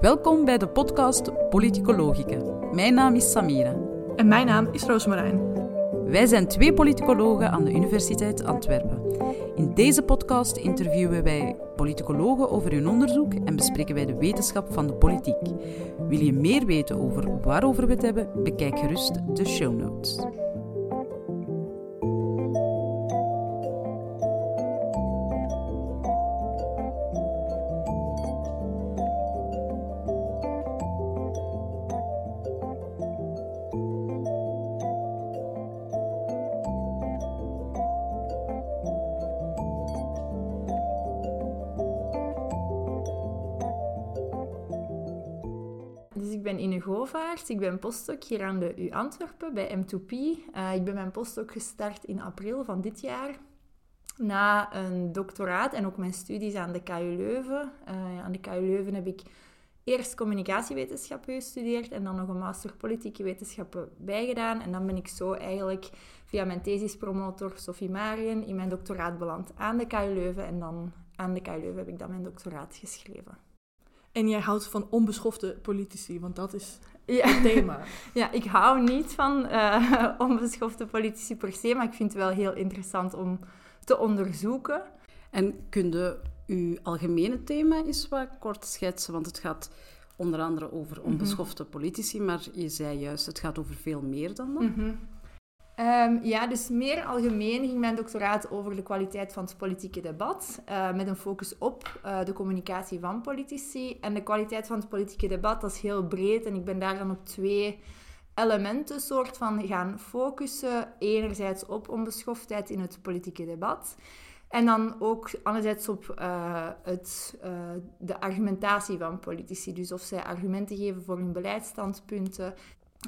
Welkom bij de podcast Politicologica. Mijn naam is Samira. En mijn naam is Roosmarijn. Wij zijn twee politicologen aan de Universiteit Antwerpen. In deze podcast interviewen wij politicologen over hun onderzoek en bespreken wij de wetenschap van de politiek. Wil je meer weten over waarover we het hebben? Bekijk gerust de show notes. Ik ben postdoc hier aan de U Antwerpen bij M2P. Uh, ik ben mijn postdoc gestart in april van dit jaar. Na een doctoraat en ook mijn studies aan de KU Leuven. Uh, aan de KU Leuven heb ik eerst communicatiewetenschappen gestudeerd en dan nog een master politieke wetenschappen bijgedaan. En dan ben ik zo eigenlijk via mijn thesispromotor Sophie Marien in mijn doctoraat beland aan de KU Leuven. En dan aan de KU Leuven heb ik dan mijn doctoraat geschreven. En jij houdt van onbeschofte politici, want dat is ja. het thema. ja, ik hou niet van uh, onbeschofte politici per se, maar ik vind het wel heel interessant om te onderzoeken. En kun je uw algemene thema eens wat kort schetsen? Want het gaat onder andere over onbeschofte politici, maar je zei juist, het gaat over veel meer dan dat. Mm -hmm. Um, ja, dus meer algemeen ging mijn doctoraat over de kwaliteit van het politieke debat, uh, met een focus op uh, de communicatie van politici. En de kwaliteit van het politieke debat, dat is heel breed en ik ben daar dan op twee elementen soort van gaan focussen. Enerzijds op onbeschoftheid in het politieke debat. En dan ook anderzijds op uh, het, de argumentatie van politici. Dus of zij argumenten geven voor hun beleidsstandpunten.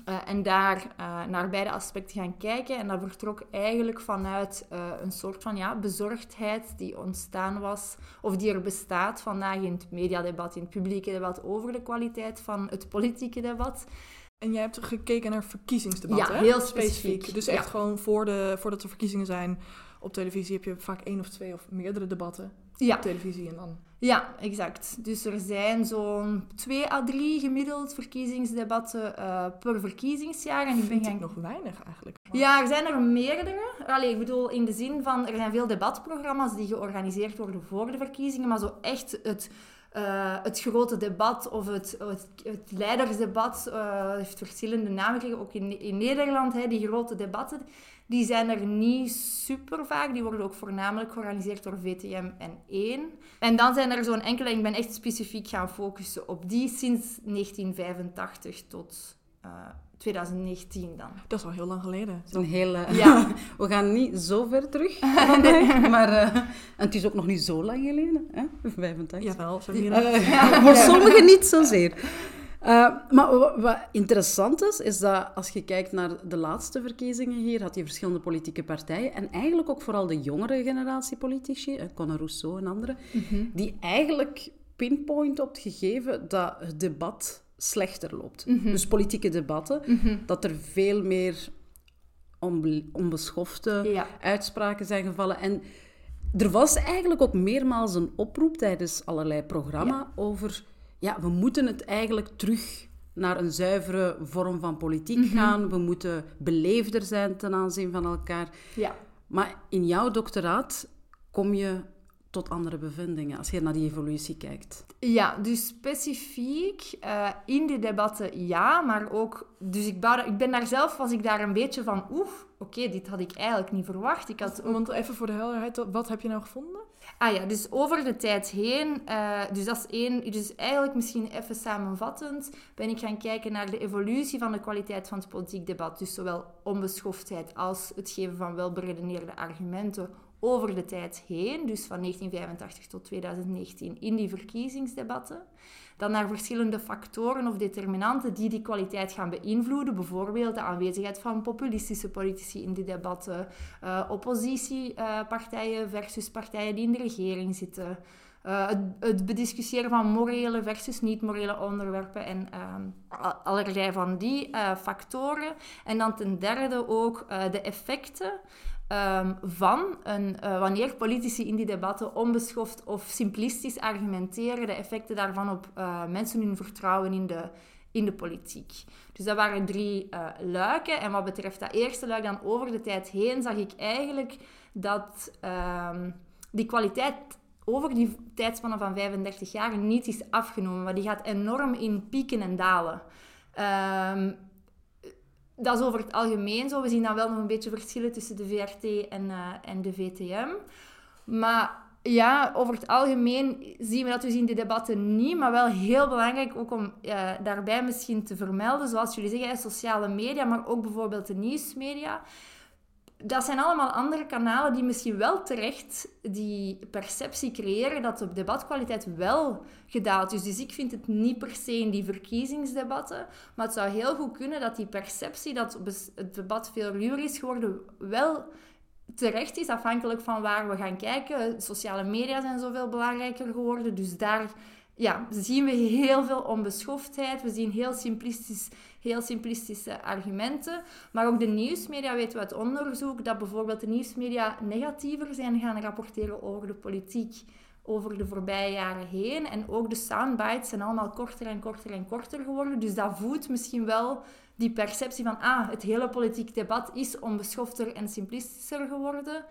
Uh, en daar uh, naar beide aspecten gaan kijken. En dat vertrok eigenlijk vanuit uh, een soort van ja, bezorgdheid die ontstaan was, of die er bestaat vandaag in het mediadebat, in het publieke debat over de kwaliteit van het politieke debat. En jij hebt gekeken naar verkiezingsdebatten, Ja, heel specifiek. Dus echt ja. gewoon voor de, voordat er verkiezingen zijn op televisie heb je vaak één of twee of meerdere debatten ja. op televisie en dan... Ja, exact. Dus er zijn zo'n twee à drie gemiddeld verkiezingsdebatten uh, per verkiezingsjaar. En ik ben gaan... nog weinig eigenlijk. Ja, er zijn er meerdere. Allee, ik bedoel, in de zin van, er zijn veel debatprogramma's die georganiseerd worden voor de verkiezingen, maar zo echt het... Uh, het grote debat of het, het, het leidersdebat uh, heeft verschillende namen gekregen, ook in, in Nederland, hè, die grote debatten. Die zijn er niet super vaak. Die worden ook voornamelijk georganiseerd door VTM en 1. En dan zijn er zo'n enkele, ik ben echt specifiek gaan focussen op die sinds 1985 tot uh, 2019 dan. Dat is al heel lang geleden. Een hele... Ja. We gaan niet zo ver terug vandaag, maar uh, en het is ook nog niet zo lang geleden, hè? 85. Jawel, zo uh, ja. Voor sommigen niet zozeer. Uh, maar wat interessant is, is dat als je kijkt naar de laatste verkiezingen hier, had je verschillende politieke partijen en eigenlijk ook vooral de jongere generatie politici, Conor Rousseau en anderen, mm -hmm. die eigenlijk pinpoint op het gegeven dat het debat slechter loopt. Mm -hmm. Dus politieke debatten, mm -hmm. dat er veel meer onbe onbeschofte ja. uitspraken zijn gevallen. En er was eigenlijk ook meermaals een oproep tijdens allerlei programma's ja. over ja, we moeten het eigenlijk terug naar een zuivere vorm van politiek mm -hmm. gaan. We moeten beleefder zijn ten aanzien van elkaar. Ja. Maar in jouw doctoraat kom je tot andere bevindingen als je naar die evolutie kijkt. Ja, dus specifiek uh, in die debatten ja, maar ook... Dus ik, bouw, ik ben daar zelf, was ik daar een beetje van... Oef, oké, okay, dit had ik eigenlijk niet verwacht. Ik had ook... Want even voor de helderheid, wat heb je nou gevonden? Ah ja, dus over de tijd heen, uh, dus dat is één, dus eigenlijk misschien even samenvattend, ben ik gaan kijken naar de evolutie van de kwaliteit van het politiek debat. Dus zowel onbeschoftheid als het geven van welberedeneerde argumenten over de tijd heen, dus van 1985 tot 2019 in die verkiezingsdebatten. Dan naar verschillende factoren of determinanten die die kwaliteit gaan beïnvloeden. Bijvoorbeeld de aanwezigheid van populistische politici in die debatten, uh, oppositiepartijen uh, versus partijen die in de regering zitten. Uh, het, het, bediscussiëren van morele versus niet-morele onderwerpen en allerlei van die factoren. En dan ten derde ook de effecten ehm, van een, eh, wanneer politici in die debatten onbeschoft of simplistisch argumenteren, de effecten daarvan op uh, mensen hun vertrouwen in de, in de politiek. Dus dat waren drie uh, luiken. En wat betreft dat eerste luik dan over de tijd heen, zag ik eigenlijk dat ehm, die kwaliteit over die tijdspannen van 35 jaar niet is afgenomen. Maar die gaat enorm in pieken en dalen. Um, dat is over het algemeen zo. We zien dan wel nog een beetje verschillen tussen de VRT en, uh, en de VTM. Maar ja, over het algemeen zien we dat dus in die debatten niet, maar wel heel belangrijk ook om uh, daarbij misschien te vermelden, zoals jullie zeggen, sociale media, maar ook bijvoorbeeld de nieuwsmedia dat zijn allemaal andere kanalen die misschien wel terecht die perceptie creëren dat de debatkwaliteit wel gedaald is. Dus ik vind het niet per se in die verkiezingsdebatten, maar het zou heel goed kunnen dat die perceptie dat het debat veel ruwer is geworden wel terecht is, afhankelijk van waar we gaan kijken. Sociale media zijn zoveel belangrijker geworden, dus daar ja, zien we heel veel onbeschoftheid. We zien heel, simplistisch, heel simplistische argumenten. Maar ook de nieuwsmedia weten we uit onderzoek dat bijvoorbeeld de nieuwsmedia negatiever zijn gaan rapporteren over de politiek over de voorbije jaren heen. En ook de soundbites zijn allemaal korter en korter en korter geworden. Dus dat voedt misschien wel die perceptie van ah, het hele politiek debat is onbeschofter en simplistischer geworden.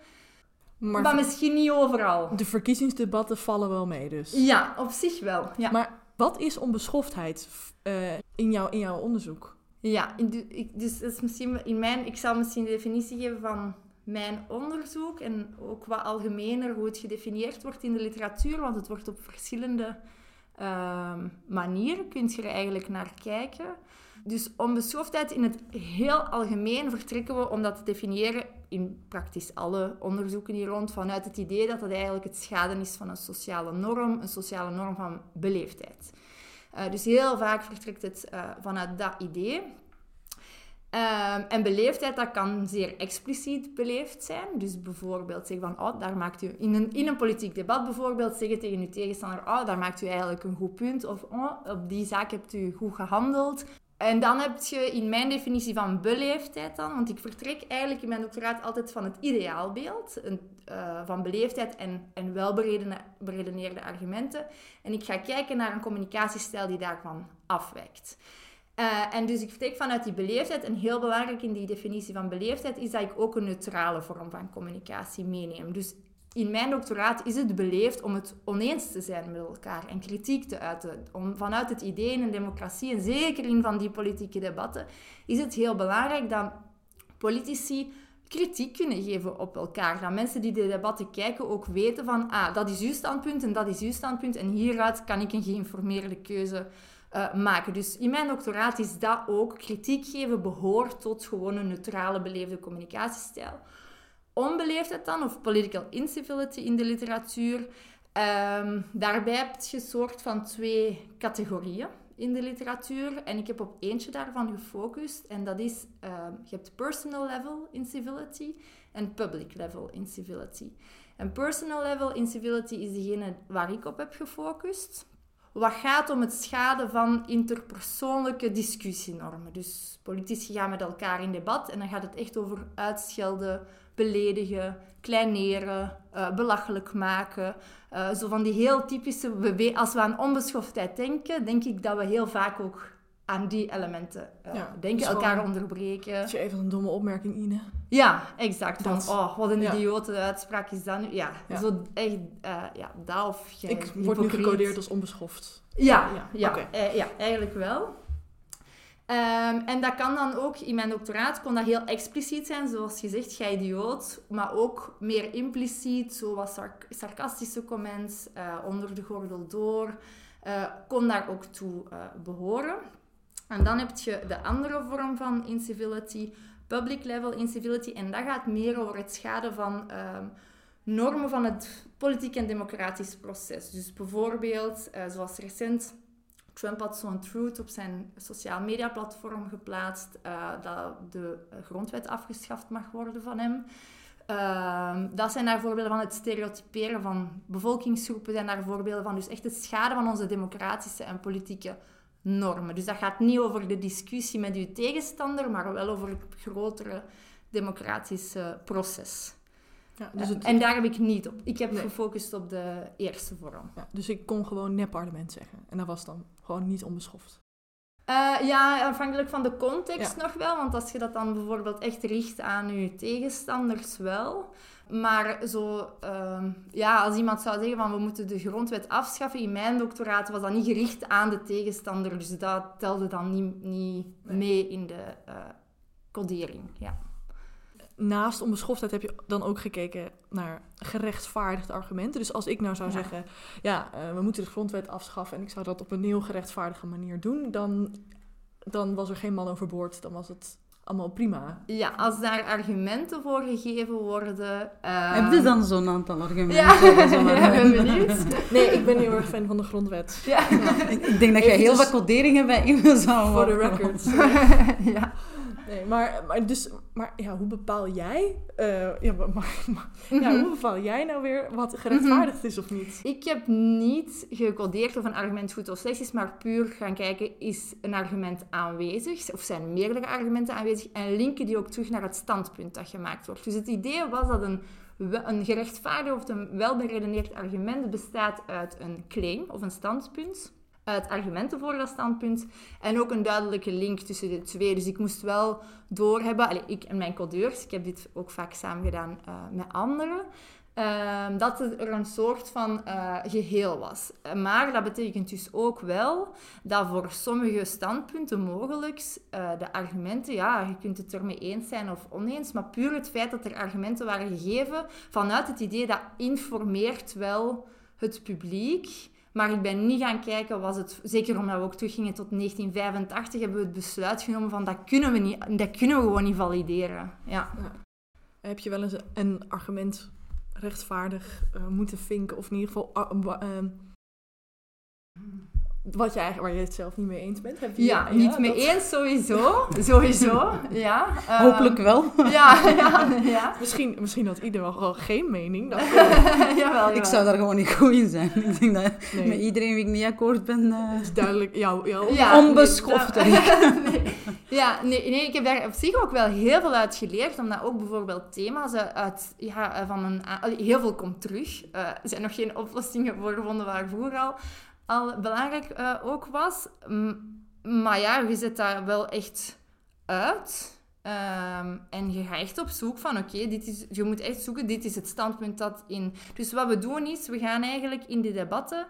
Maar, misschien niet overal. De verkiezingsdebatten vallen wel mee dus. Ja, op zich wel. Ja. Maar wat is onbeschoftheid uh, in, jouw, in jouw onderzoek? Ja, ik, dus is misschien in mijn, ik zal misschien de definitie geven van mijn onderzoek en ook wat algemener hoe het gedefinieerd wordt in de literatuur, want het wordt op verschillende uh, manieren, kun je er eigenlijk naar kijken. Dus onbeschoftheid in het heel algemeen vertrekken we om dat te definiëren in praktisch alle onderzoeken hier rond vanuit het idee dat dat eigenlijk het schaden is van een sociale norm, een sociale norm van beleefdheid. Uh, dus heel vaak vertrekt het uh, vanuit dat idee. Uh, en beleefdheid, dat kan zeer expliciet beleefd zijn. Dus bijvoorbeeld zeggen van, oh, daar maakt u... In een, in een politiek debat bijvoorbeeld zeggen tegen uw tegenstander, oh, daar maakt u eigenlijk een goed punt. Of, oh, op die zaak hebt u goed gehandeld. En dan heb je in mijn definitie van beleefdheid dan, want ik vertrek eigenlijk in mijn doctoraat altijd van het ideaalbeeld een, uh, van beleefdheid en, en welberedeneerde argumenten. En ik ga kijken naar een communicatiestijl die daarvan afwijkt. Uh, en dus ik vertrek vanuit die beleefdheid. En heel belangrijk in die definitie van beleefdheid is dat ik ook een neutrale vorm van communicatie meeneem. Dus in mijn doctoraat is het beleefd om het oneens te zijn met elkaar en kritiek te uiten. Vanuit het idee in een democratie, en zeker in van die politieke debatten, is het heel belangrijk dat politici kritiek kunnen geven op elkaar. Dat mensen die de debatten kijken ook weten van, ah, dat is uw standpunt en dat is uw standpunt en hieruit kan ik een geïnformeerde keuze uh, maken. Dus in mijn doctoraat is dat ook, kritiek geven behoort tot gewoon een neutrale beleefde communicatiestijl onbeleefdheid dan, of political incivility in de literatuur. Um, daarbij heb je soort van twee categorieën in de literatuur. En ik heb op eentje daarvan gefocust. En dat is, um, je hebt personal level incivility en public level incivility. En personal level incivility is degene waar ik op heb gefocust. Wat gaat om het schaden van interpersoonlijke discussienormen. Dus politici gaan met elkaar in debat en dan gaat het echt over uitschelden, beledigen, kleineren, uh, belachelijk maken. Uh, zo van die heel typische... Als we aan onbeschoftheid denken, denk ik dat we heel vaak ook aan die elementen uh, ja, denken, dus elkaar onderbreken. Dat je even een domme opmerking, Ine. Ja, exact. Van, oh, wat een ja. idiote uitspraak is dat nu. Ja, ja. zo echt, uh, ja, dat of je Ik word nu gecodeerd als onbeschoft. Ja, ja, ja, okay. uh, ja eigenlijk wel. Um, en dat kan dan ook, in mijn doctoraat kon dat heel expliciet zijn, zoals je zegt, ga idioot, maar ook meer impliciet, zoals sarc sarcastische comments, onder de gordel door, kon daar ook toe behoren. En dan heb je de andere vorm van incivility, public level incivility, en dat gaat meer over het schaden van um, normen van het politiek en democratisch proces. Dus bijvoorbeeld, zoals recent Trump had zo'n truth op zijn sociaal media platform geplaatst uh, dat de grondwet afgeschaft mag worden van hem. Uh, dat zijn daar voorbeelden van het stereotyperen van bevolkingsgroepen, zijn daar voorbeelden van. Dus echt het schade van onze democratische en politieke normen. Dus dat gaat niet over de discussie met uw tegenstander, maar wel over het grotere democratisch eh, proces. Ja, dus, Eh, het, en daar heb ik niet op. Ik heb Nee. gefocust op de eerste vorm. ja, dus ik kon gewoon nep-parlement zeggen. En dat was dan gewoon niet onbeschoft. Eh, ja, afhankelijk van de context Ja. nog wel. Want als je dat dan bijvoorbeeld echt richt aan je tegenstanders wel. Maar zo, ehm, ja, als iemand zou zeggen van we moeten de grondwet afschaffen, in mijn doctoraat was dat niet gericht aan de tegenstander. Dus dat telde dan niet, niet Nee. mee in de eh, codering. Ja. Naast onbeschoftheid heb je dan ook gekeken naar gerechtvaardigde argumenten. Dus als ik nou zou Ja. zeggen, ja, eh, we moeten de grondwet afschaffen en ik zou dat op een heel gerechtvaardige manier doen, dan, dan was er geen man overboord. Dan was het allemaal prima. ja, als daar argumenten voor gegeven worden. ehm, Heb je dan zo'n aantal argumenten? Ja, ja, ik ben benieuwd. Nee, ik ben heel erg fan van de grondwet. Ja. Ik, ik denk dat je heel Eventjes- wat coderingen bij in zou Voor de worden. record. ja. Nee, maar, maar, dus, maar ja, hoe bepaal jij, eh, ja, maar, maar- ja, Mhm. hoe bepaal jij nou weer wat gerechtvaardigd is of niet? Ik heb niet gecodeerd of een argument goed of slecht is, maar puur gaan kijken, is een argument aanwezig? Of zijn meerdere argumenten aanwezig? En linken die ook terug naar het standpunt dat gemaakt wordt. Dus het idee was dat een, een gerechtvaardigd of een welberedeneerd argument bestaat uit een claim of een standpunt. Uit argumenten voor dat standpunt en ook een duidelijke link tussen de twee. Dus ik moest wel doorhebben, allee, ik en mijn codeurs, ik heb dit ook vaak samen gedaan eh, met anderen, Ehm, dat er een soort van eh, geheel was. Maar dat betekent dus ook wel dat voor sommige standpunten mogelijk eh, de argumenten, ja, je kunt het ermee eens zijn of oneens, maar puur het feit dat er argumenten waren gegeven vanuit het idee dat informeert wel het publiek. Maar ik ben niet gaan kijken, was het, zeker omdat we ook teruggingen tot 1985, hebben we het besluit genomen van dat kunnen we, niet, dat kunnen we gewoon niet valideren. Ja. Heb je wel eens een argument rechtvaardig eh, moeten vinken of in ieder geval ah, ehm, wat je eigenlijk, waar je het zelf niet mee eens bent? Heb je, Ja, niet mee dat- eens, sowieso. Sowieso, ja. Eh, Hopelijk wel. Ja, ja, ja. Misschien, misschien had ieder wel gewoon geen mening. Dat, jawel. Ik zou daar gewoon niet goed in zijn. Ik denk dat nee, met iedereen wie ik niet akkoord ben... het is duidelijk jouw... jouw Ja, Onbeschoft, nee, dat- nee. Ja, nee, nee, ik heb daar op zich ook wel heel veel uit geleerd, omdat ook bijvoorbeeld thema's uit, ja, van een... Heel veel komt terug. Eh, er zijn nog geen oplossingen voor gevonden waar vroeger al, al belangrijk eh, ook was. Maar ja, je zet daar wel echt uit. Ehm, en je gaat echt op zoek van, oké, dit is je moet echt zoeken, dit is het standpunt dat in... Dus wat we doen is, we gaan eigenlijk in die debatten...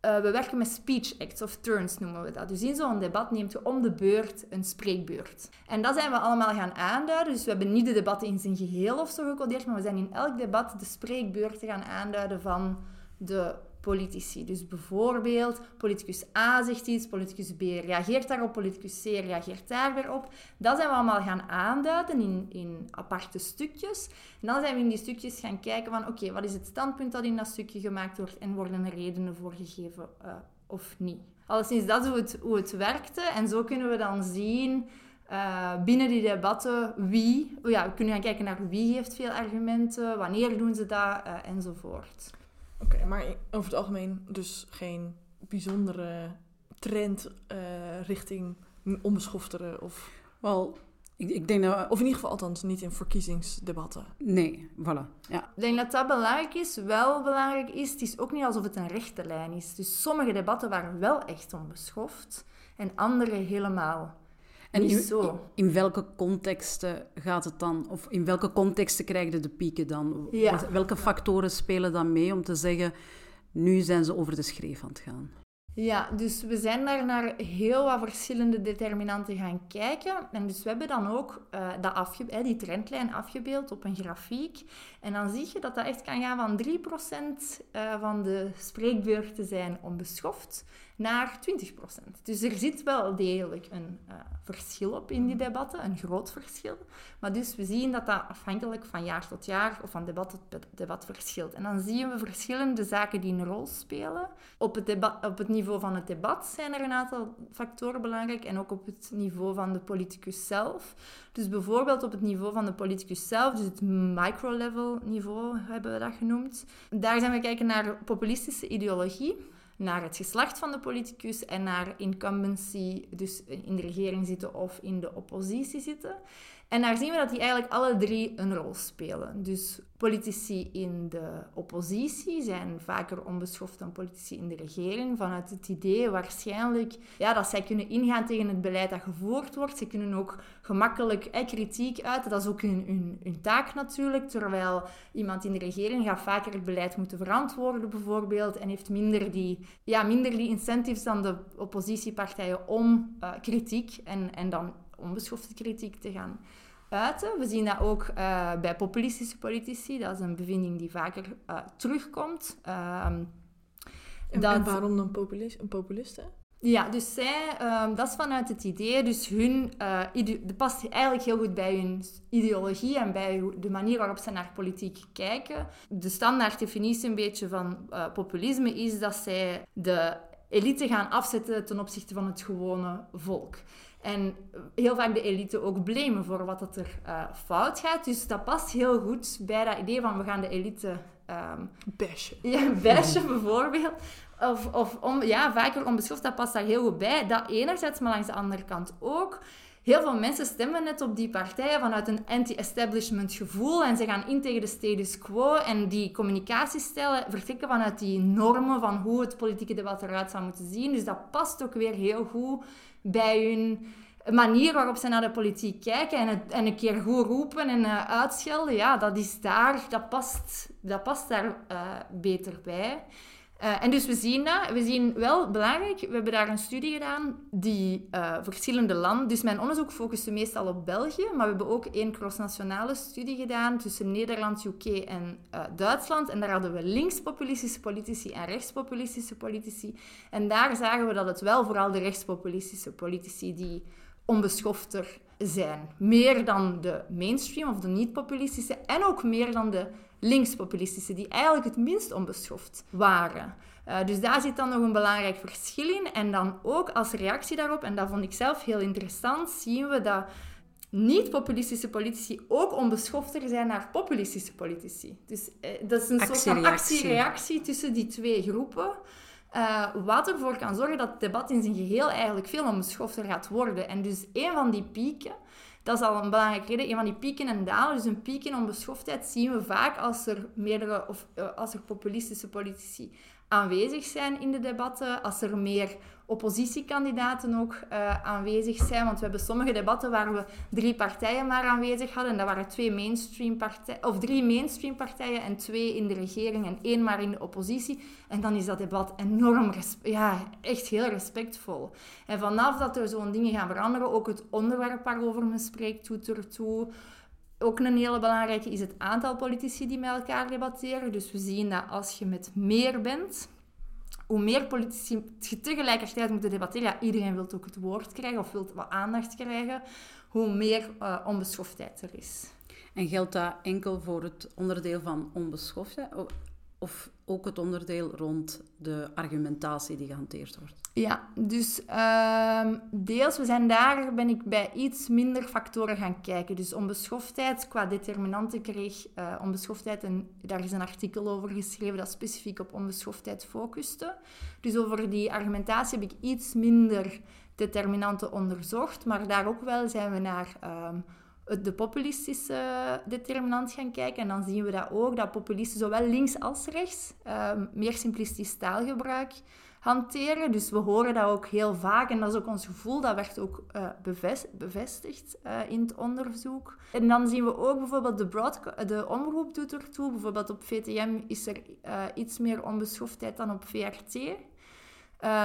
eh, we werken met speech acts of turns noemen we dat. Dus in zo'n debat neemt je om de beurt een spreekbeurt. En dat zijn we allemaal gaan aanduiden. Dus we hebben niet de debatten in zijn geheel of zo gecodeerd, maar we zijn in elk debat de spreekbeurten gaan aanduiden van de politici. Dus bijvoorbeeld, politicus A zegt iets, politicus B reageert daarop, politicus C reageert daar weer op. Dat zijn we allemaal gaan aanduiden in, in aparte stukjes. En dan zijn we in die stukjes gaan kijken van, oké, wat is het standpunt dat in dat stukje gemaakt wordt en worden er redenen voor gegeven eh, of niet. Alleszins, dat is hoe het, hoe het werkte. En zo kunnen we dan zien eh, binnen die debatten wie... oh Ja, we kunnen gaan kijken naar wie heeft veel argumenten, wanneer doen ze dat, eh, enzovoort. Oké, maar over het algemeen dus geen bijzondere trend eh, richting onbeschoftere of... wel, ik, ik denk dat... Of in ieder geval althans niet in verkiezingsdebatten. Nee, voilà. Ja. Ik denk dat dat belangrijk is. Wel belangrijk is, het is ook niet alsof het een rechte lijn is. Dus sommige debatten waren wel echt onbeschoft en andere helemaal En in, welke contexten gaat het dan... Of in welke contexten krijg je de pieken dan? Ja. Welke factoren spelen dan mee om te zeggen... Nu zijn ze over de schreef aan het gaan. Ja, dus we zijn daar naar heel wat verschillende determinanten gaan kijken. En dus we hebben dan ook eh, dat afge die trendlijn afgebeeld op een grafiek. En dan zie je dat dat echt kan gaan van 3% eh, van de spreekbeurten zijn onbeschoft naar 20%. Dus er zit wel degelijk een eh, verschil op in die debatten, een groot verschil. Maar dus we zien dat dat afhankelijk van jaar tot jaar of van debat tot debat verschilt. En dan zien we verschillende zaken die een rol spelen. Op het, debat, op het niveau van het debat zijn er een aantal factoren belangrijk en ook op het niveau van de politicus zelf. Dus bijvoorbeeld op het niveau van de politicus zelf, dus het micro-level niveau hebben we dat genoemd. Daar zijn we kijken naar populistische ideologie naar het geslacht van de politicus en naar incumbency, dus in de regering zitten of in de oppositie zitten. En daar zien we dat die eigenlijk alle drie een rol spelen. Dus politici in de oppositie zijn vaker onbeschoft dan politici in de regering. Vanuit het idee waarschijnlijk ja, dat zij kunnen ingaan tegen het beleid dat gevoerd wordt. Ze kunnen ook gemakkelijk eh, kritiek uiten. Dat is ook hun, hun, taak natuurlijk. Terwijl iemand in de regering gaat vaker het beleid moeten verantwoorden bijvoorbeeld. En heeft minder die, ja, minder die incentives dan de oppositiepartijen om uh, kritiek en, en dan onbeschofte kritiek te gaan uiten. We zien dat ook uh, bij populistische politici. Dat is een bevinding die vaker uh, terugkomt. Ehm, en, dat... en, waarom dan populist, een populiste? Ja, dus zij, um, dat is vanuit het idee, dus hun, uh, dat past eigenlijk heel goed bij hun ideologie en bij de manier waarop ze naar politiek kijken. De standaard definitie een beetje van populisme is dat zij de elite gaan afzetten ten opzichte van het gewone volk. En heel vaak de elite ook blamen voor wat het er uh, fout gaat. Dus dat past heel goed bij dat idee van we gaan de elite... Um, bashen. Ja, bashen bijvoorbeeld. Of, of om, ja, vaker onbeschoft, dat past daar heel goed bij. Dat enerzijds, maar langs de andere kant ook. Heel veel mensen stemmen net op die partijen vanuit een anti-establishment gevoel en ze gaan in tegen de status quo en die communicatiestijlen vertrekken vanuit die normen van hoe het politieke debat eruit zou moeten zien. Dus dat past ook weer heel goed bij hun manier waarop ze naar de politiek kijken en, het, en een keer goed roepen en uh, uitschelden, ja, dat is daar, dat past, dat past daar uh, beter bij. Uh, en dus we zien dat. We zien wel belangrijk, we hebben daar een studie gedaan die verschillende landen. Dus mijn onderzoek focuste meestal op België, maar we hebben ook één crossnationale studie gedaan tussen Nederland, UK en Duitsland. En daar hadden we linkspopulistische politici en rechtspopulistische politici. En daar zagen we dat het wel vooral de rechtspopulistische politici die onbeschofter zijn. Meer dan de mainstream of de niet-populistische en ook meer dan de linkspopulistische, die eigenlijk het minst onbeschoft waren. Uh, dus daar zit dan nog een belangrijk verschil in. En dan ook als reactie daarop, en dat vond ik zelf heel interessant, zien we dat niet-populistische politici ook onbeschofter zijn naar populistische politici. Dus uh, dat is een soort van actie-reactie tussen die twee groepen. Uh, wat ervoor kan zorgen dat het debat in zijn geheel eigenlijk veel onbeschofter gaat worden. En dus een van die pieken, dat is al een belangrijke reden, een van die pieken en dalen, dus een piek in onbeschoftheid zien we vaak als er meerdere, of uh, als er populistische politici aanwezig zijn in de debatten, als er meer oppositiekandidaten ook uh, aanwezig zijn. Want we hebben sommige debatten waar we drie partijen maar aanwezig hadden. En dat waren twee mainstream partijen, of drie mainstream partijen en twee in de regering en één maar in de oppositie. En dan is dat debat enorm, ja, echt heel respectvol. En vanaf dat er zo'n dingen gaan veranderen, ook het onderwerp waarover men spreekt doet ertoe. Ook een hele belangrijke is het aantal politici die met elkaar debatteren. Dus we zien dat als je met meer bent, hoe meer politici tegelijkertijd moeten debatteren, ja, iedereen wil ook het woord krijgen of wil wat aandacht krijgen, hoe meer uh, onbeschoftheid er is. En geldt dat enkel voor het onderdeel van onbeschoftheid? Of ook het onderdeel rond de argumentatie die gehanteerd wordt? Ja, dus uh, deels, we zijn daar, ben ik bij iets minder factoren gaan kijken. Dus onbeschoftheid qua determinanten kreeg uh, onbeschoftheid, en daar is een artikel over geschreven dat specifiek op onbeschoftheid focuste. Dus over die argumentatie heb ik iets minder determinanten onderzocht, maar daar ook wel zijn we naar... Uh, de populistische determinant gaan kijken. En dan zien we dat ook, dat populisten zowel links als rechts uh, meer simplistisch taalgebruik hanteren. Dus we horen dat ook heel vaak en dat is ook ons gevoel. Dat werd ook uh, bevestigd uh, in het onderzoek. En dan zien we ook bijvoorbeeld de, de omroep doet ertoe. Bijvoorbeeld op VTM is er uh, iets meer onbeschoftheid dan op VRT.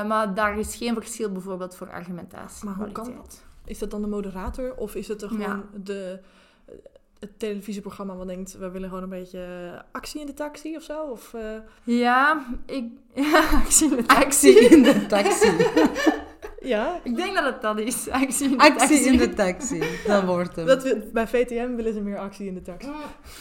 maar daar is geen verschil bijvoorbeeld voor argumentatie. Maar hoe kan dat? Is dat dan de moderator of is het er gewoon de, het televisieprogramma wat denkt, we willen gewoon een beetje actie in de taxi of zo? Of, uh... Ja, ik... Ja, actie in de taxi. Actie in de taxi. ja. Ik denk dat het dat is. Actie in de actie taxi. in de taxi. Dat wordt hem. Dat we, bij VTM willen ze meer actie in de taxi.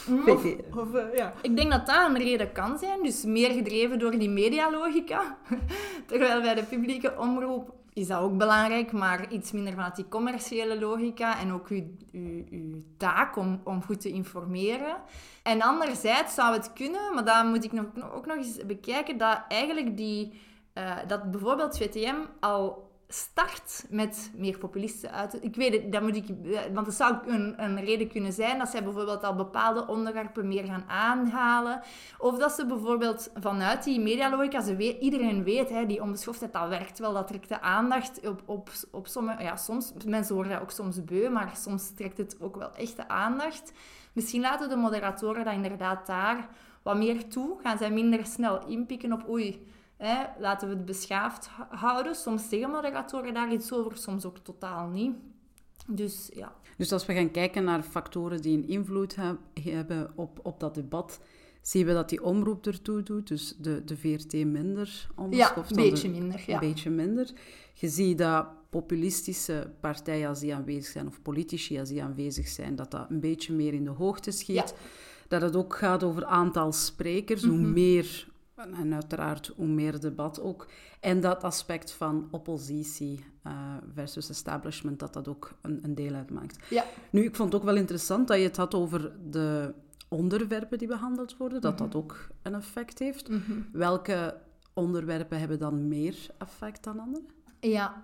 Mm, of, of, uh, ja. Ik denk dat dat een reden kan zijn. Dus meer gedreven door die medialogica. Terwijl bij de publieke omroep is dat ook belangrijk, maar iets minder vanuit die commerciële logica en ook uw, uw, uw taak om, om goed te informeren. En anderzijds zou het kunnen, maar dan moet ik nog, ook nog eens bekijken, dat eigenlijk die, uh, dat bijvoorbeeld VTM al start met meer populisten uit. Ik weet het, dat moet ik, want het zou een, een reden kunnen zijn dat zij bijvoorbeeld al bepaalde onderwerpen meer gaan aanhalen. Of dat ze bijvoorbeeld vanuit die medialogica, ze iedereen weet, hè, die onbeschoftheid, dat werkt wel, dat trekt de aandacht op, op, op sommige, ja, soms, mensen worden dat ook soms beu, maar soms trekt het ook wel echt de aandacht. Misschien laten de moderatoren dat inderdaad daar wat meer toe, gaan zij minder snel inpikken op oei, hè, laten we het beschaafd houden. Soms zeggen moderatoren daar iets over, soms ook totaal niet. Dus ja. Dus als we gaan kijken naar factoren die een invloed hebben op, op dat debat, zien we dat die omroep ertoe doet. Dus de, de VRT minder onbeschoft. Ja, een beetje minder. Ja. Een beetje minder. Je ziet dat populistische partijen als die aanwezig zijn, of politici als die aanwezig zijn, dat dat een beetje meer in de hoogte schiet. Ja. Dat het ook gaat over aantal sprekers. Hoe mhm. meer en uiteraard hoe meer debat ook. En dat aspect van oppositie uh, versus establishment, dat dat ook een, een, deel uitmaakt. Ja. Nu, ik vond het ook wel interessant dat je het had over de onderwerpen die behandeld worden, dat dat mhm. ook een effect heeft. Mhm. Welke onderwerpen hebben dan meer effect dan andere? Ja,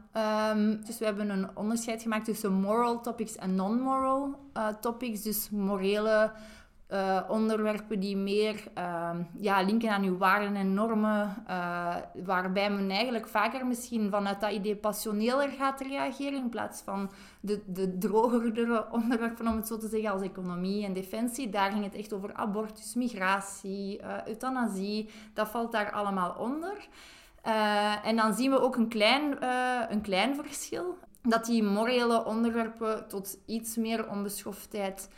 um, dus we hebben een onderscheid gemaakt tussen moral topics en non-moral uh, topics. Dus morele uh, onderwerpen die meer uh, ja, linken aan uw waarden en normen, uh, waarbij men eigenlijk vaker misschien vanuit dat idee passioneler gaat reageren in plaats van de, de drogerdere onderwerpen, om het zo te zeggen, als economie en defensie. Daar ging het echt over abortus, migratie, euthanasie, dat valt daar allemaal onder. en dan zien we ook een klein, een klein verschil, dat die morele onderwerpen tot iets meer onbeschoftheid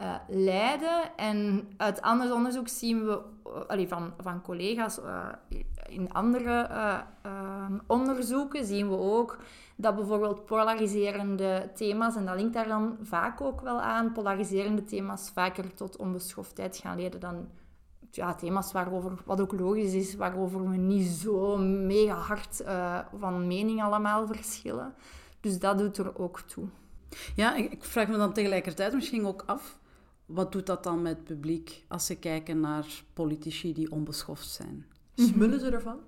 uh, leiden. En uit ander onderzoek zien we, uh, van, van collega's uh, in andere ehm, onderzoeken, zien we ook dat bijvoorbeeld polariserende thema's, en dat linkt daar dan vaak ook wel aan, polariserende thema's vaker tot onbeschoftheid gaan leiden dan ja, thema's waarover, wat ook logisch is, waarover we niet zo mega hard van mening allemaal verschillen. Dus dat doet er ook toe. Ja, ik vraag me dan tegelijkertijd misschien ook af, wat doet dat dan met het publiek als ze kijken naar politici die onbeschoft zijn? Smullen ze ervan?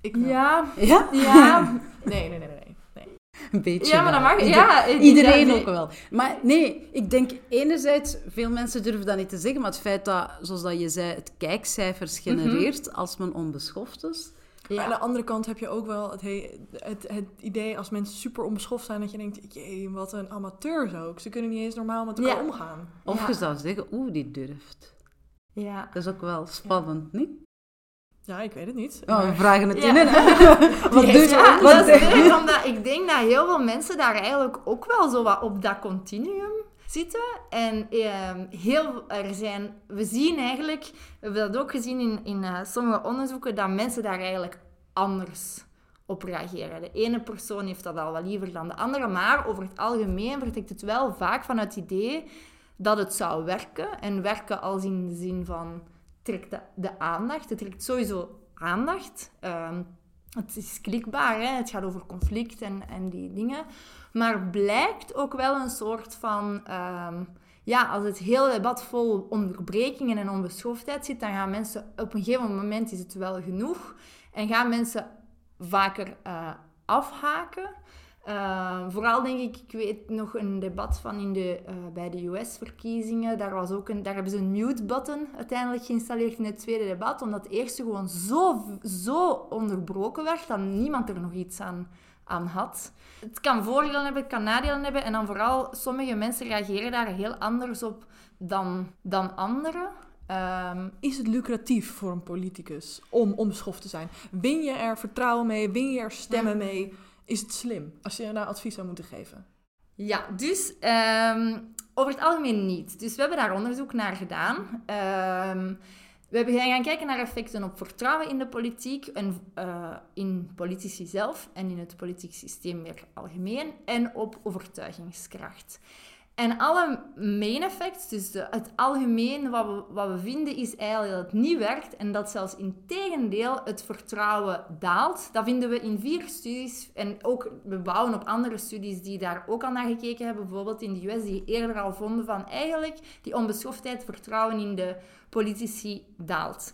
Ik Ja. Ja? ja. nee, nee, nee, nee. nee. Een beetje. Ja, maar dat mag. ja, iedereen ook wel. Maar nee, ik denk enerzijds, veel mensen durven dat niet te zeggen, maar het feit dat, zoals dat je zei, het kijkcijfers genereert als men onbeschoft is, ja. aan de andere kant heb je ook wel het, het, het, idee als mensen super onbeschoft zijn, dat je denkt, jee, wat een amateurs ook. Ze kunnen niet eens normaal met elkaar omgaan. Of je zou zeggen, oeh, die durft. Ja. Dat is ook wel spannend, niet? Ja, ik weet het niet. Oh, we vragen het in. wat doe je? Wat is omdat ik denk dat heel veel mensen daar eigenlijk ook wel zo wat op dat continuum zitten. En ehm, heel, er zijn, we zien eigenlijk, we hebben dat ook gezien in, in uh, sommige onderzoeken, dat mensen daar eigenlijk anders op reageren. De ene persoon heeft dat al wel liever dan de andere, maar over het algemeen vertrekt het wel vaak vanuit het idee dat het zou werken. En werken als in de zin van trekt de, aandacht. Het trekt sowieso aandacht. Um, het is klikbaar, hè? het gaat over conflict en, en die dingen. Maar blijkt ook wel een soort van... Ehm, ja, als het hele debat vol onderbrekingen en onbeschoftheid zit, dan gaan mensen... Op een gegeven moment is het wel genoeg. En gaan mensen vaker uh, afhaken. Uh, vooral denk ik, ik weet nog een debat van in de, uh, bij de US-verkiezingen. Daar, was ook een, daar hebben ze een mute-button uiteindelijk geïnstalleerd in het tweede debat. Omdat het eerste gewoon zo, zo onderbroken werd dat niemand er nog iets aan, aan had. Het kan voordelen hebben, het kan nadelen hebben. En dan vooral, sommige mensen reageren daar heel anders op dan, dan anderen. Um, is het lucratief voor een politicus om onbeschoft te zijn? Win je er vertrouwen mee? Win je er stemmen mee? Is het slim als je daar advies zou moeten geven? Ja, dus um, over het algemeen niet. Dus we hebben daar onderzoek naar gedaan. Um, we gaan kijken naar effecten op vertrouwen in de politiek en uh, in politici zelf en in het politiek systeem meer algemeen en op overtuigingskracht. En alle main effects, dus het algemeen wat we, wat we vinden, is eigenlijk dat het niet werkt en dat zelfs in tegendeel het vertrouwen daalt. Dat vinden we in vier studies en ook we bouwen op andere studies die daar ook al naar gekeken hebben. Bijvoorbeeld in de US, die eerder al vonden van eigenlijk die onbeschoftheid, vertrouwen in de politici daalt.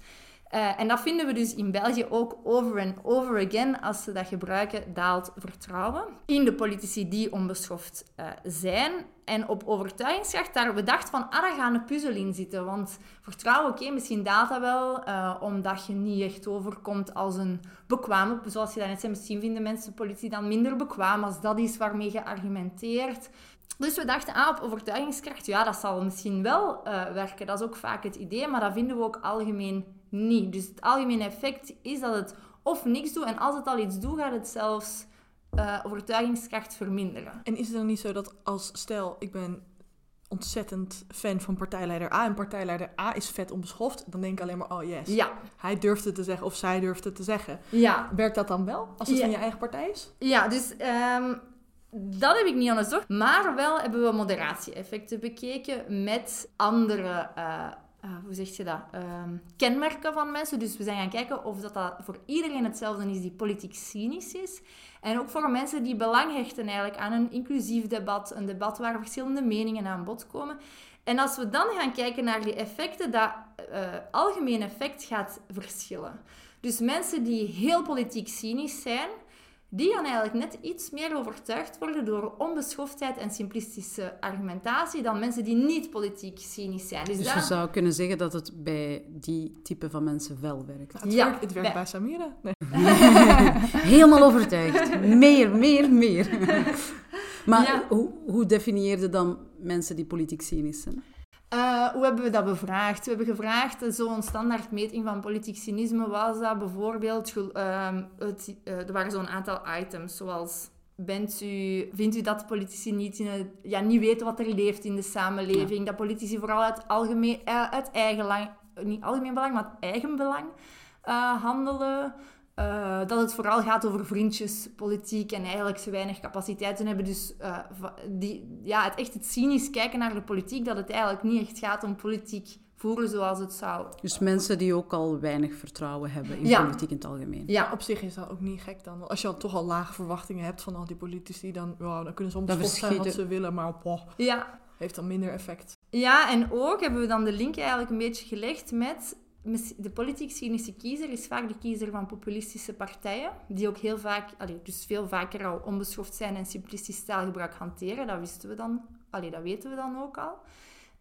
Eh, en dat vinden we dus in België ook over en over again. Als ze dat gebruiken, daalt vertrouwen in de politici die onbeschoft uh, zijn. En op overtuigingskracht, daar hebben we dacht van, ah, daar gaat een puzzel in zitten. Want vertrouwen, oké, misschien daalt dat wel, uh, omdat je niet echt overkomt als een bekwame, zoals je net zei, misschien vinden mensen de politie dan minder bekwaam als dat is waarmee je argumenteert. Dus we dachten, ah, op overtuigingskracht, ja, dat zal misschien wel werken. Dat is ook vaak het idee, maar dat vinden we ook algemeen niet. Dus het algemene effect is dat het of niks doet en als het al iets doet, gaat het zelfs uh, overtuigingskracht verminderen. En is het dan niet zo dat als, stel, ik ben ontzettend fan van partijleider A en partijleider A is vet onbeschoft, dan denk ik alleen maar, oh yes, ja. hij durft het te zeggen of zij durft het te zeggen. Ja. Werkt dat dan wel, als het van je eigen partij is? Ja, dus um, dat heb ik niet onderzocht, maar wel hebben we moderatie-effecten bekeken met andere uh, uh, hoe zeg je dat, uh, kenmerken van mensen. Dus we zijn gaan kijken of dat, dat voor iedereen hetzelfde is die politiek cynisch is. En ook voor mensen die belang hechten eigenlijk aan een inclusief debat, een debat waar verschillende meningen aan bod komen. En als we dan gaan kijken naar die effecten, dat uh, algemeen effect gaat verschillen. Dus mensen die heel politiek cynisch zijn, die gaan eigenlijk net iets meer overtuigd worden door onbeschoftheid en simplistische argumentatie dan mensen die niet politiek cynisch zijn. Dus, dus je zou kunnen zeggen dat het bij die type van mensen wel werkt. het, ja, werkt, het werkt bij, Samira. Nee. Helemaal overtuigd. Meer, meer, meer. maar hoe, hoe definieerde dan mensen die politiek cynisch zijn? Uh, hoe hebben we dat bevraagd? We hebben gevraagd, eh, zo'n standaardmeting van politiek cynisme was dat bijvoorbeeld, uh, het, uh, er waren zo'n aantal items, zoals bent u, vindt u dat politici niet, in ja, niet weten wat er leeft in de samenleving, dat politici vooral uit, algemeen, uit eigen lang, niet algemeen belang, maar uit eigen belang handelen? Uh, dat het vooral gaat over vriendjespolitiek en eigenlijk zo weinig capaciteiten hebben. Dus uh, die, ja, het echt het cynisch kijken naar de politiek, dat het eigenlijk niet echt gaat om politiek voeren zoals het zou. Dus mensen die ook al weinig vertrouwen hebben in politiek in het algemeen. Ja, op zich is dat ook niet gek dan. Als je al toch al lage verwachtingen hebt van al die politici, dan, wow, dan kunnen ze soms zijn wat ze willen, maar boh, ja. heeft dan minder effect. Ja, en ook hebben we dan de link eigenlijk een beetje gelegd met de politiek cynische kiezer is vaak de kiezer van populistische partijen, die ook heel vaak, allee, dus veel vaker al onbeschoft zijn en simplistisch taalgebruik hanteren. Dat wisten we dan, allee, dat weten we dan ook al.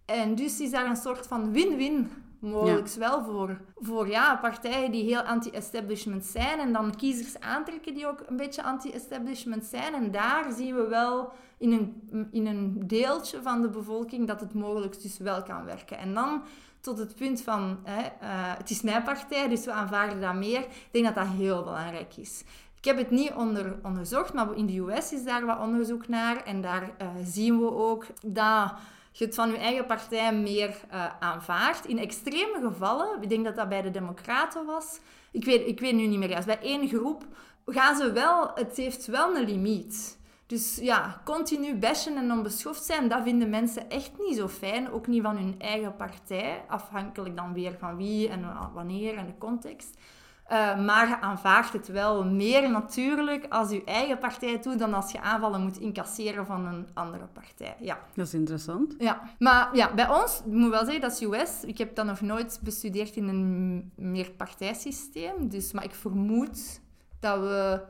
En dus is daar een soort van win-win mogelijk wel voor, voor ja, partijen die heel anti-establishment zijn en dan kiezers aantrekken die ook een beetje anti-establishment zijn. En daar zien we wel in een, in een deeltje van de bevolking dat het mogelijk dus wel kan werken. En dan tot het punt van, hè, uh, het is mijn partij, dus we aanvaarden dat meer. Ik denk dat dat heel belangrijk is. Ik heb het niet onder, onderzocht, maar in de US is daar wat onderzoek naar. En daar uh, zien we ook dat je het van je eigen partij meer uh, aanvaardt. In extreme gevallen, ik denk dat dat bij de Democraten was, ik weet, ik weet nu niet meer juist, bij één groep gaan ze wel, het heeft wel een limiet. Dus ja, continu bashen en onbeschoft zijn, dat vinden mensen echt niet zo fijn. Ook niet van hun eigen partij, afhankelijk dan weer van wie en wanneer en de context. Uh, maar je aanvaardt het wel meer natuurlijk als je eigen partij doet dan als je aanvallen moet incasseren van een andere partij. Ja. Dat is interessant. Ja, maar ja, bij ons, ik moet wel zeggen, dat is US. Ik heb dat nog nooit bestudeerd in een meerpartijsysteem. Dus, maar ik vermoed dat we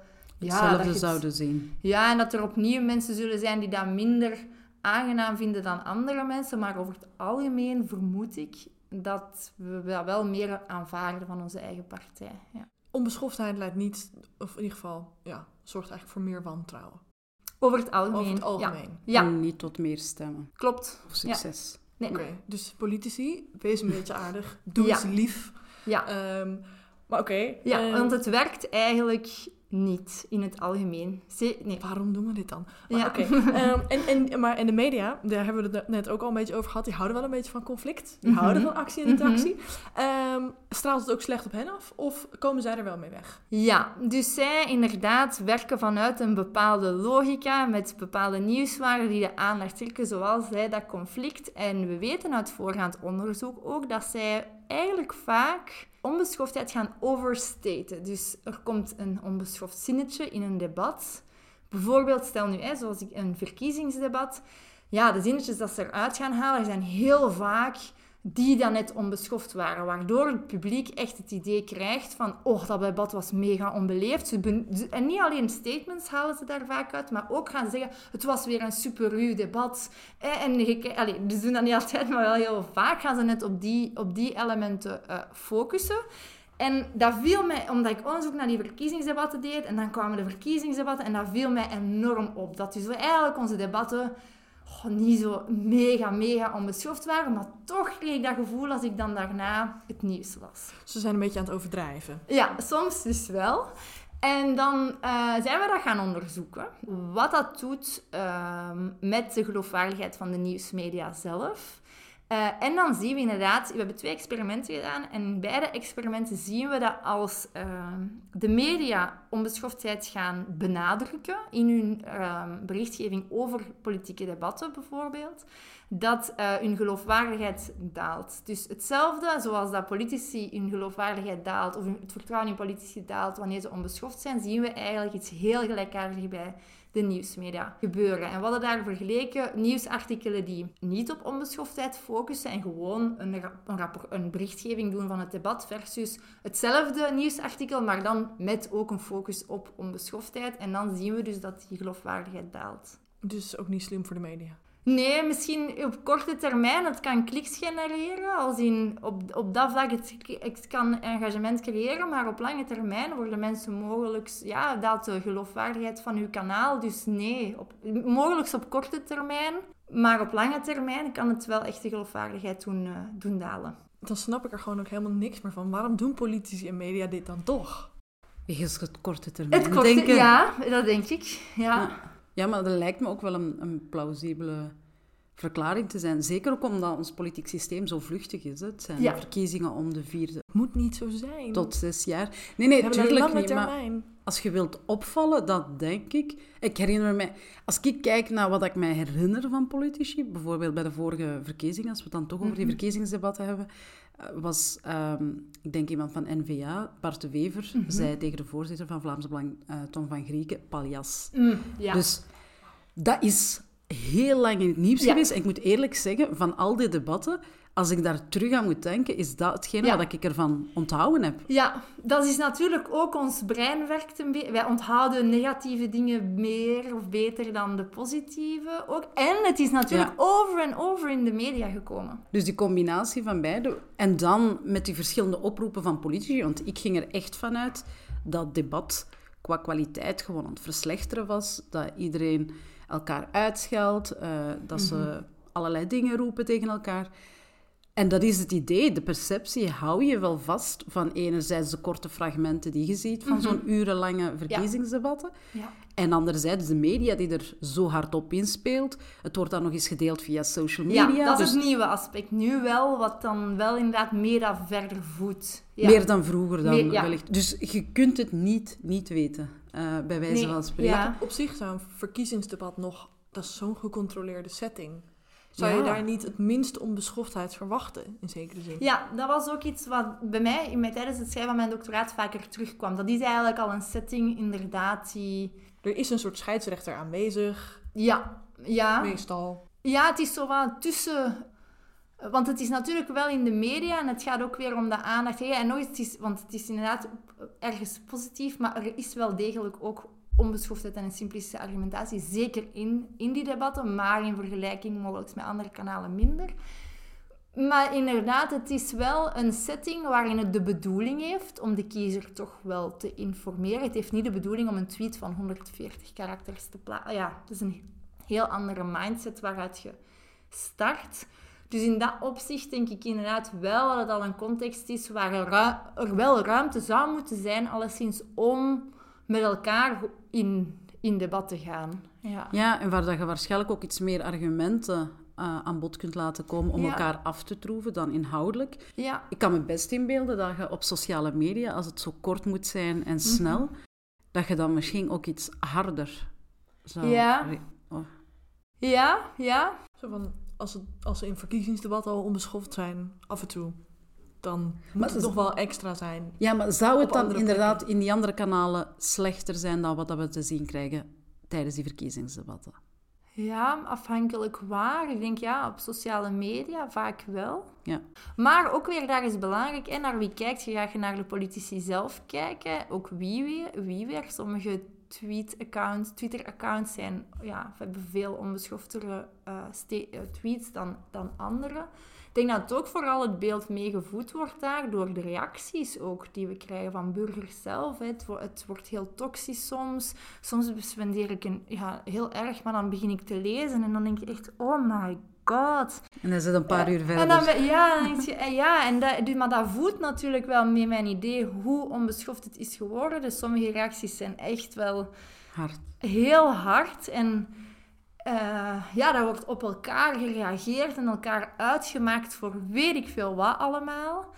hetzelfde ja, zouden zien. Ja, en dat er opnieuw mensen zullen zijn die dat minder aangenaam vinden dan andere mensen. Maar over het algemeen vermoed ik dat we dat wel meer aanvaarden van onze eigen partij. Ja. Onbeschoftheid leidt niet, of in ieder geval, ja, zorgt eigenlijk voor meer wantrouwen. Over het algemeen. Over het algemeen. Ja. En niet tot meer stemmen. Klopt. Of succes. Nee. Oké, dus politici, wees een beetje aardig. Doe eens lief. Ja. Um, maar oké. ja, um, want het werkt eigenlijk niet in het algemeen. nee. Waarom doen we dit dan? Maar, ja. um, en, en, maar in de media, daar hebben we het net ook al een beetje over gehad, die houden wel een beetje van conflict. Die mm -hmm. houden van actie en interactie. Mm -hmm. um, straalt het ook slecht op hen af of komen zij er wel mee weg? Ja, dus zij inderdaad werken vanuit een bepaalde logica met bepaalde nieuwswaarden die de aandacht trekken, zoals zij dat conflict. En we weten uit voorgaand onderzoek ook dat zij eigenlijk vaak onbeschoftheid gaan overstaten. Dus er komt een onbeschoft zinnetje in een debat. Bijvoorbeeld, stel nu, hè, zoals ik een verkiezingsdebat. Ja, de zinnetjes dat ze eruit gaan halen zijn heel vaak die dan net onbeschoft waren. Waardoor het publiek echt het idee krijgt van, oh, dat debat was mega onbeleefd. En niet alleen statements halen ze daar vaak uit, maar ook gaan ze zeggen, het was weer een super ruw debat. En ze doen dat niet altijd, maar wel heel vaak gaan ze net op die, op die elementen uh, focussen. En dat viel mij, omdat ik onderzoek naar die verkiezingsdebatten deed, en dan kwamen de verkiezingsdebatten, en dat viel mij enorm op. Dat dus eigenlijk onze debatten oh, niet zo mega, mega onbeschoft waren, maar toch kreeg ik dat gevoel als ik dan daarna het nieuws las. Ze zijn een beetje aan het overdrijven. Ja, soms dus wel. En dan uh, zijn we dat gaan onderzoeken. Wat dat doet uh, met de geloofwaardigheid van de nieuwsmedia zelf. Uh, en dan zien we inderdaad, we hebben twee experimenten gedaan. En in beide experimenten zien we dat als uh, de media onbeschoftheid gaan benadrukken in hun uh, berichtgeving over politieke debatten bijvoorbeeld, dat uh, hun geloofwaardigheid daalt. Dus hetzelfde zoals dat politici hun geloofwaardigheid daalt, of het vertrouwen in politici daalt wanneer ze onbeschoft zijn, zien we eigenlijk iets heel gelijkaardigs bij de nieuwsmedia gebeuren. En we hadden daar vergeleken nieuwsartikelen die niet op onbeschoftheid focussen en gewoon een, een, rapport, een berichtgeving doen van het debat versus hetzelfde nieuwsartikel, maar dan met ook een focus op onbeschoftheid. En dan zien we dus dat die geloofwaardigheid daalt. Dus ook niet slim voor de media. Nee, misschien op korte termijn. Het kan kliks genereren. Als in, op, op dat vlak het, het kan engagement creëren. Maar op lange termijn worden mensen mogelijk... Ja, daalt de geloofwaardigheid van uw kanaal. Dus nee, op, mogelijk op korte termijn. Maar op lange termijn kan het wel echt de geloofwaardigheid doen, uh, doen dalen. Dan snap ik er gewoon ook helemaal niks meer van. Waarom doen politici en media dit dan toch? Wegens het korte termijn. Het korte, denken... Ja, dat denk ik. ja. ja. Ja, maar dat lijkt me ook wel een, een plausibele verklaring te zijn. Zeker ook omdat ons politiek systeem zo vluchtig is. Het zijn ja. verkiezingen om de vierde... Moet niet zo zijn. Tot zes jaar. Nee, nee, natuurlijk niet. Termijn. Maar als je wilt opvallen, dat denk ik... Ik herinner me... Als ik kijk naar wat ik mij herinner van politici, bijvoorbeeld bij de vorige verkiezingen, als we het dan toch over die mhm. verkiezingsdebatten hebben, was, ehm, ik denk iemand van N-VA, Bart de Wever, mm zei tegen de voorzitter van Vlaamse Belang, uh, Tom van Grieken, paljas. Mm, ja. Dus dat is heel lang in het nieuws geweest. En ik moet eerlijk zeggen, van al die debatten, als ik daar terug aan moet denken, is dat hetgene wat ik ervan onthouden heb. Ja, dat is natuurlijk ook ons brein werkt een beetje. Wij onthouden negatieve dingen meer of beter dan de positieve ook. En het is natuurlijk over en over in de media gekomen. Dus die combinatie van beide. En dan met die verschillende oproepen van politici. Want ik ging er echt vanuit dat debat qua kwaliteit gewoon aan het verslechteren was. Dat iedereen elkaar uitscheldt, uh, dat ze mhm. allerlei dingen roepen tegen elkaar. En dat is het idee, de perceptie hou je wel vast van enerzijds de korte fragmenten die je ziet van mhm. zo'n urenlange verkiezingsdebatten. Ja. En anderzijds de media die er zo hard op inspeelt. Het wordt dan nog eens gedeeld via social media. Ja, dat is dus... het nieuwe aspect. Nu wel, wat dan wel inderdaad meer verder voedt. Ja. Meer dan vroeger dan wellicht. Dus je kunt het niet, niet weten, uh, bij wijze van spreken. Op zich zou een verkiezingsdebat nog... Dat is zo'n gecontroleerde setting zou je daar niet het minste onbeschoftheid verwachten, in zekere zin? Ja, dat was ook iets wat bij mij in mijn, tijdens het schrijven van mijn doctoraat vaker terugkwam. Dat is eigenlijk al een setting, inderdaad, die... Er is een soort scheidsrechter aanwezig. Ja, ja. Meestal. Ja, het is zo wat tussen... Want het is natuurlijk wel in de media en het gaat ook weer om de aandacht. En nog eens, want het is inderdaad ergens positief, maar er is wel degelijk ook onbeschoftheid en een simplistische argumentatie, zeker in, in die debatten, maar in vergelijking mogelijk met andere kanalen minder. Maar inderdaad, het is wel een setting waarin het de bedoeling heeft om de kiezer toch wel te informeren. Het heeft niet de bedoeling om een tweet van 140 karakters te plaatsen. Ja, het is een heel andere mindset waaruit je start. Dus in dat opzicht denk ik inderdaad wel dat het al een context is waar er, er wel ruimte zou moeten zijn, alleszins om met elkaar in, in debat te gaan. Ja. ja, en waar dat je waarschijnlijk ook iets meer argumenten uh, aan bod kunt laten komen om elkaar af te troeven dan inhoudelijk. Ja. Ik kan me best inbeelden dat je op sociale media, als het zo kort moet zijn en mhm. snel, dat je dan misschien ook iets harder zou... Ja. Oh. Ja, ja. Zo van, als, het, als ze in verkiezingsdebat al onbeschoft zijn, af en toe dan moet het toch wel extra zijn. Ja, maar zou het dan inderdaad in die andere kanalen slechter zijn dan wat we te zien krijgen tijdens die verkiezingsdebatten? Ja, afhankelijk waar. Ik denk ja, op sociale media vaak wel. Ja. Maar ook weer, daar is belangrijk, en naar wie kijkt je? Ga je naar de politici zelf kijken? Ook wie weer? Wie weer? Sommige tweet-accounts, Twitter-accounts zijn, ja, hebben veel onbeschoftere uh, tweets dan, dan andere. Ik denk dat het ook vooral het beeld meegevoed wordt daar door de reacties ook die we krijgen van burgers zelf. Het, het wordt heel toxisch soms. Soms bespendeer ik een, ja, heel erg, maar dan begin ik te lezen en dan denk je echt, oh my god. En dan zit een paar uur verder. En dan, ja, dan denk je, eh, ja en dat, maar dat voedt natuurlijk wel mee mijn idee hoe onbeschoft het is geworden. Dus sommige reacties zijn echt wel hard. heel hard en uh, ja, daar wordt op elkaar gereageerd en elkaar uitgemaakt voor weet ik veel wat allemaal.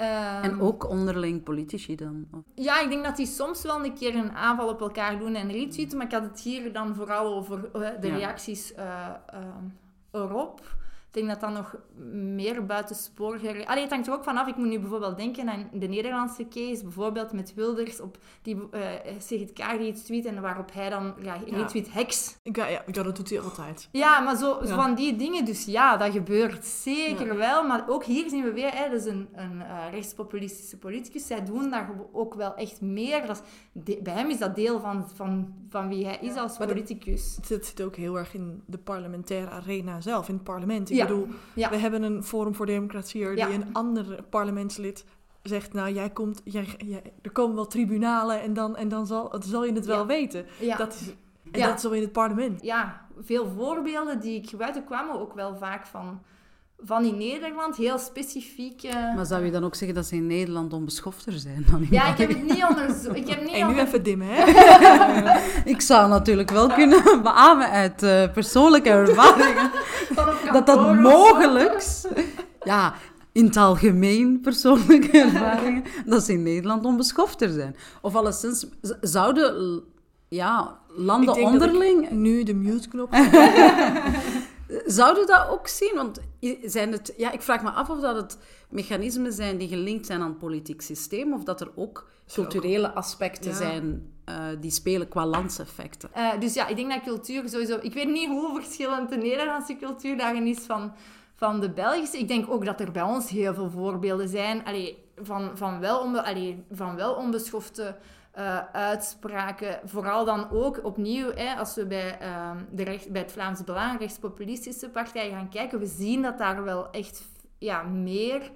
Um, en ook onderling politici dan? Ja, ik denk dat die soms wel een keer een aanval op elkaar doen en retweeten, maar ik had het hier dan vooral over uh, de ja. reacties uh, erop. Ik denk dat dat nog meer buitensporig... Allee, het hangt er ook vanaf. Ik moet nu bijvoorbeeld denken aan de Nederlandse case. Bijvoorbeeld met Wilders op die uh, Sigrid Kaag iets tweet en waarop hij dan ja, retweet heks. Ja, ja, dat doet hij altijd. Ja, maar zo, van die dingen. Dus ja, dat gebeurt zeker wel. Maar ook hier zien we weer, hè, dus een, een uh, rechtspopulistische politicus. Zij doen daar ook wel echt meer. Dat bij hem is dat deel van, van, van wie hij is als politicus. Het zit ook heel erg in de parlementaire arena zelf, in het parlement. Ik bedoel, we hebben een Forum voor Democratie die een ander parlementslid zegt, nou, jij komt, jij, jij, er komen wel tribunalen en dan, en dan zal, zal je het wel weten. Dat is, en dat is zo in het parlement. Ja, veel voorbeelden die ik buiten kwamen ook wel vaak van, van in Nederland, heel specifiek. Maar zou je dan ook zeggen dat ze in Nederland onbeschofter zijn dan in Ja, ik heb het niet onderzocht. En nu even dimmen, hè? ik zou natuurlijk wel kunnen beamen uit uh, persoonlijke ervaringen dat dat mogelijk, ja, in het algemeen persoonlijke ervaringen, dat ze in Nederland onbeschofter zijn. Of alleszins, zouden ja, landen onderling... nu de mute-knop... Zouden dat ook zien? Want zijn het, ja, ik vraag me af of dat het mechanismen zijn die gelinkt zijn aan het politiek systeem, of dat er ook culturele aspecten zijn uh, die spelen qua landseffecten. Uh, dus ja, ik denk dat cultuur sowieso... Ik weet niet hoe verschillend de Nederlandse cultuur daarin is van, van de Belgische. Ik denk ook dat er bij ons heel veel voorbeelden zijn allee, van, van, wel onbe, allee, van wel onbeschofte uh, uitspraken. Vooral dan ook opnieuw, hè, als we bij, uh, de recht, bij het Vlaams Belang, rechtspopulistische partij gaan kijken, we zien dat daar wel echt ja, meer...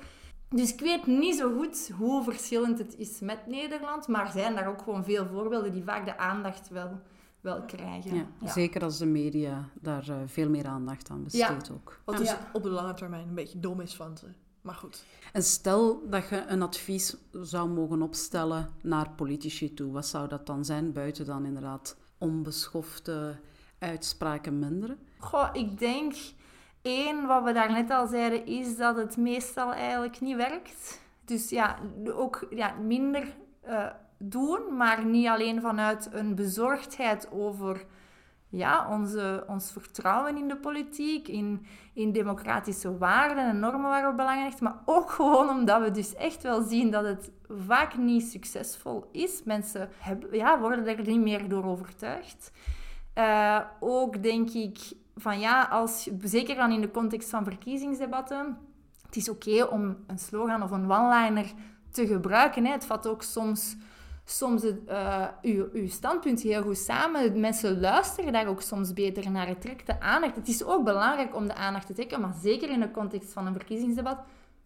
Dus ik weet niet zo goed hoe verschillend het is met Nederland, maar zijn daar ook gewoon veel voorbeelden die vaak de aandacht wel, wel krijgen. Ja, ja. Zeker als de media daar uh, veel meer aandacht aan besteedt ook. Wat dus op de lange termijn een beetje dom is van ze. Maar goed. En stel dat je een advies zou mogen opstellen naar politici toe. Wat zou dat dan zijn, buiten dan inderdaad onbeschofte uitspraken minderen? Goh, ik denk... één, wat we daarnet al zeiden, is dat het meestal eigenlijk niet werkt. Dus ja, ook ja, minder uh, doen, maar niet alleen vanuit een bezorgdheid over ja, onze, ons vertrouwen in de politiek, in, in democratische waarden en normen waar we belangrijk maar ook gewoon omdat we dus echt wel zien dat het vaak niet succesvol is. Mensen hebben, ja, worden er niet meer door overtuigd. Uh, ook denk ik van ja, als, zeker dan in de context van verkiezingsdebatten, het is oké om een slogan of een one-liner te gebruiken. Hè. Het vat ook soms soms het, uh, uw, uw standpunt heel goed samen. Mensen luisteren daar ook soms beter naar. Het trekt de aandacht. Het is ook belangrijk om de aandacht te trekken, maar zeker in de context van een verkiezingsdebat.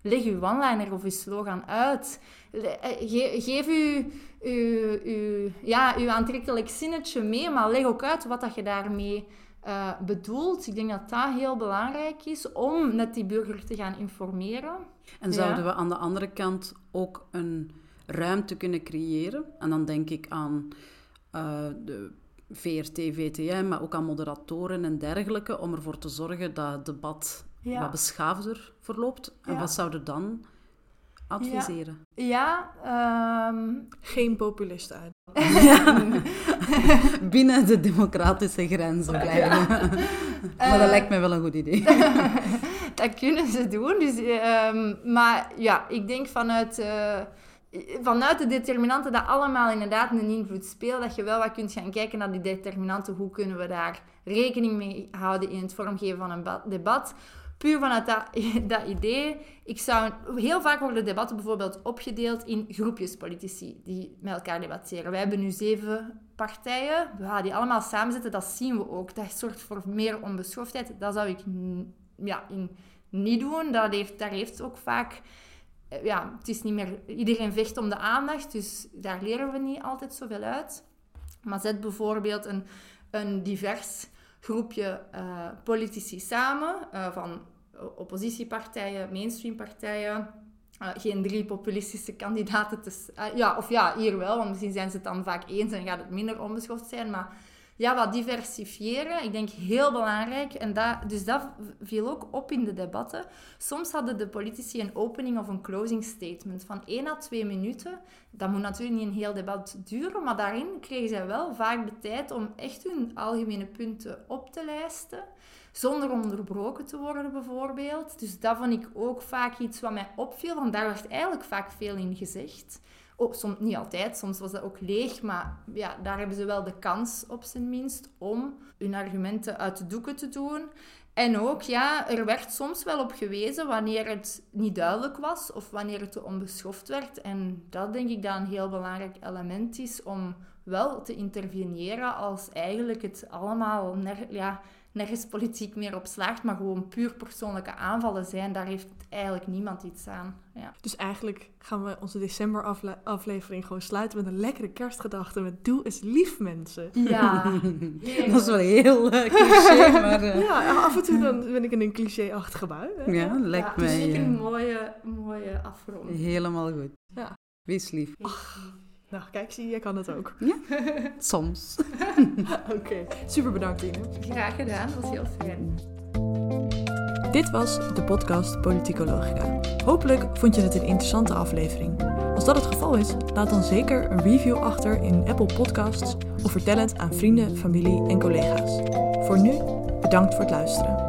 Leg uw one-liner of uw slogan uit. Eh, geef uw, uw, uw, ja, uw aantrekkelijk zinnetje mee, maar leg ook uit wat dat je daarmee uh, bedoelt. Ik denk dat dat heel belangrijk is om net die burger te gaan informeren. En zouden we aan de andere kant ook een ruimte kunnen creëren. En dan denk ik aan uh, de VRT, VTM, maar ook aan moderatoren en dergelijke, om ervoor te zorgen dat het debat wat beschaafder verloopt. En wat zouden dan adviseren? Ja, ehm, geen populisten uit. Binnen de democratische grenzen blijven. maar dat lijkt me wel een goed idee. dat kunnen ze doen. Dus, um, maar ja, ik denk vanuit... Uh, vanuit de determinanten dat allemaal inderdaad een invloed speelt, dat je wel wat kunt gaan kijken naar die determinanten. Hoe kunnen we daar rekening mee houden in het vormgeven van een debat? Puur vanuit dat, idee. Ik zou, heel vaak worden debatten bijvoorbeeld opgedeeld in groepjes politici die met elkaar debatteren. Wij hebben nu zeven partijen. We gaan die allemaal samenzetten. Dat zien we ook. Dat zorgt voor meer onbeschoftheid. Dat zou ik ja, in, niet doen. Dat heeft, daar heeft ook vaak ja, het is niet meer... Iedereen vecht om de aandacht, dus daar leren we niet altijd zoveel uit. Maar zet bijvoorbeeld een, een divers groepje uh, politici samen, uh, van oppositiepartijen, mainstreampartijen, geen drie populistische kandidaten. Te, ja, of ja, hier wel, want misschien zijn ze het dan vaak eens en gaat het minder onbeschoft zijn, maar ja, wat diversifiëren, ik denk heel belangrijk. En dat, dus dat viel ook op in de debatten. Soms hadden de politici een opening of een closing statement van 1 à 2 minuten. Dat moet natuurlijk niet een heel debat duren, maar daarin kregen zij wel vaak de tijd om echt hun algemene punten op te lijsten. Zonder onderbroken te worden, bijvoorbeeld. Dus dat vond ik ook vaak iets wat mij opviel, want daar werd eigenlijk vaak veel in gezegd. Oh, soms, niet altijd, soms was dat ook leeg, maar ja, daar hebben ze wel de kans op zijn minst om hun argumenten uit de doeken te doen. En ook, ja, er werd soms wel op gewezen wanneer het niet duidelijk was of wanneer het te onbeschoft werd. En dat denk ik dat een heel belangrijk element is om wel te interveneren als eigenlijk het allemaal ja, nergens politiek meer op slaagt, maar gewoon puur persoonlijke aanvallen zijn, daar heeft eigenlijk niemand iets aan. Ja. Dus eigenlijk gaan we onze december aflevering gewoon sluiten met een lekkere kerstgedachte met doe eens lief mensen. Ja. dat is wel heel uh, cliché, maar... Uh... Ja, af en toe dan ben ik in een cliché-achtige bui. Hè? Ja, lijkt ja, mij... Het is een mooie, mooie afronding. Helemaal goed. Ja. Wees lief. Nou, kijk, zie je, kan het ook. Ja, soms. Oké, super bedankt, Tine. Graag gedaan, dat was heel fijn. Dit was de podcast Politicologica. Hopelijk vond je het een interessante aflevering. Als dat het geval is, laat dan zeker een review achter in Apple Podcasts of vertel het aan vrienden, familie en collega's. Voor nu, bedankt voor het luisteren.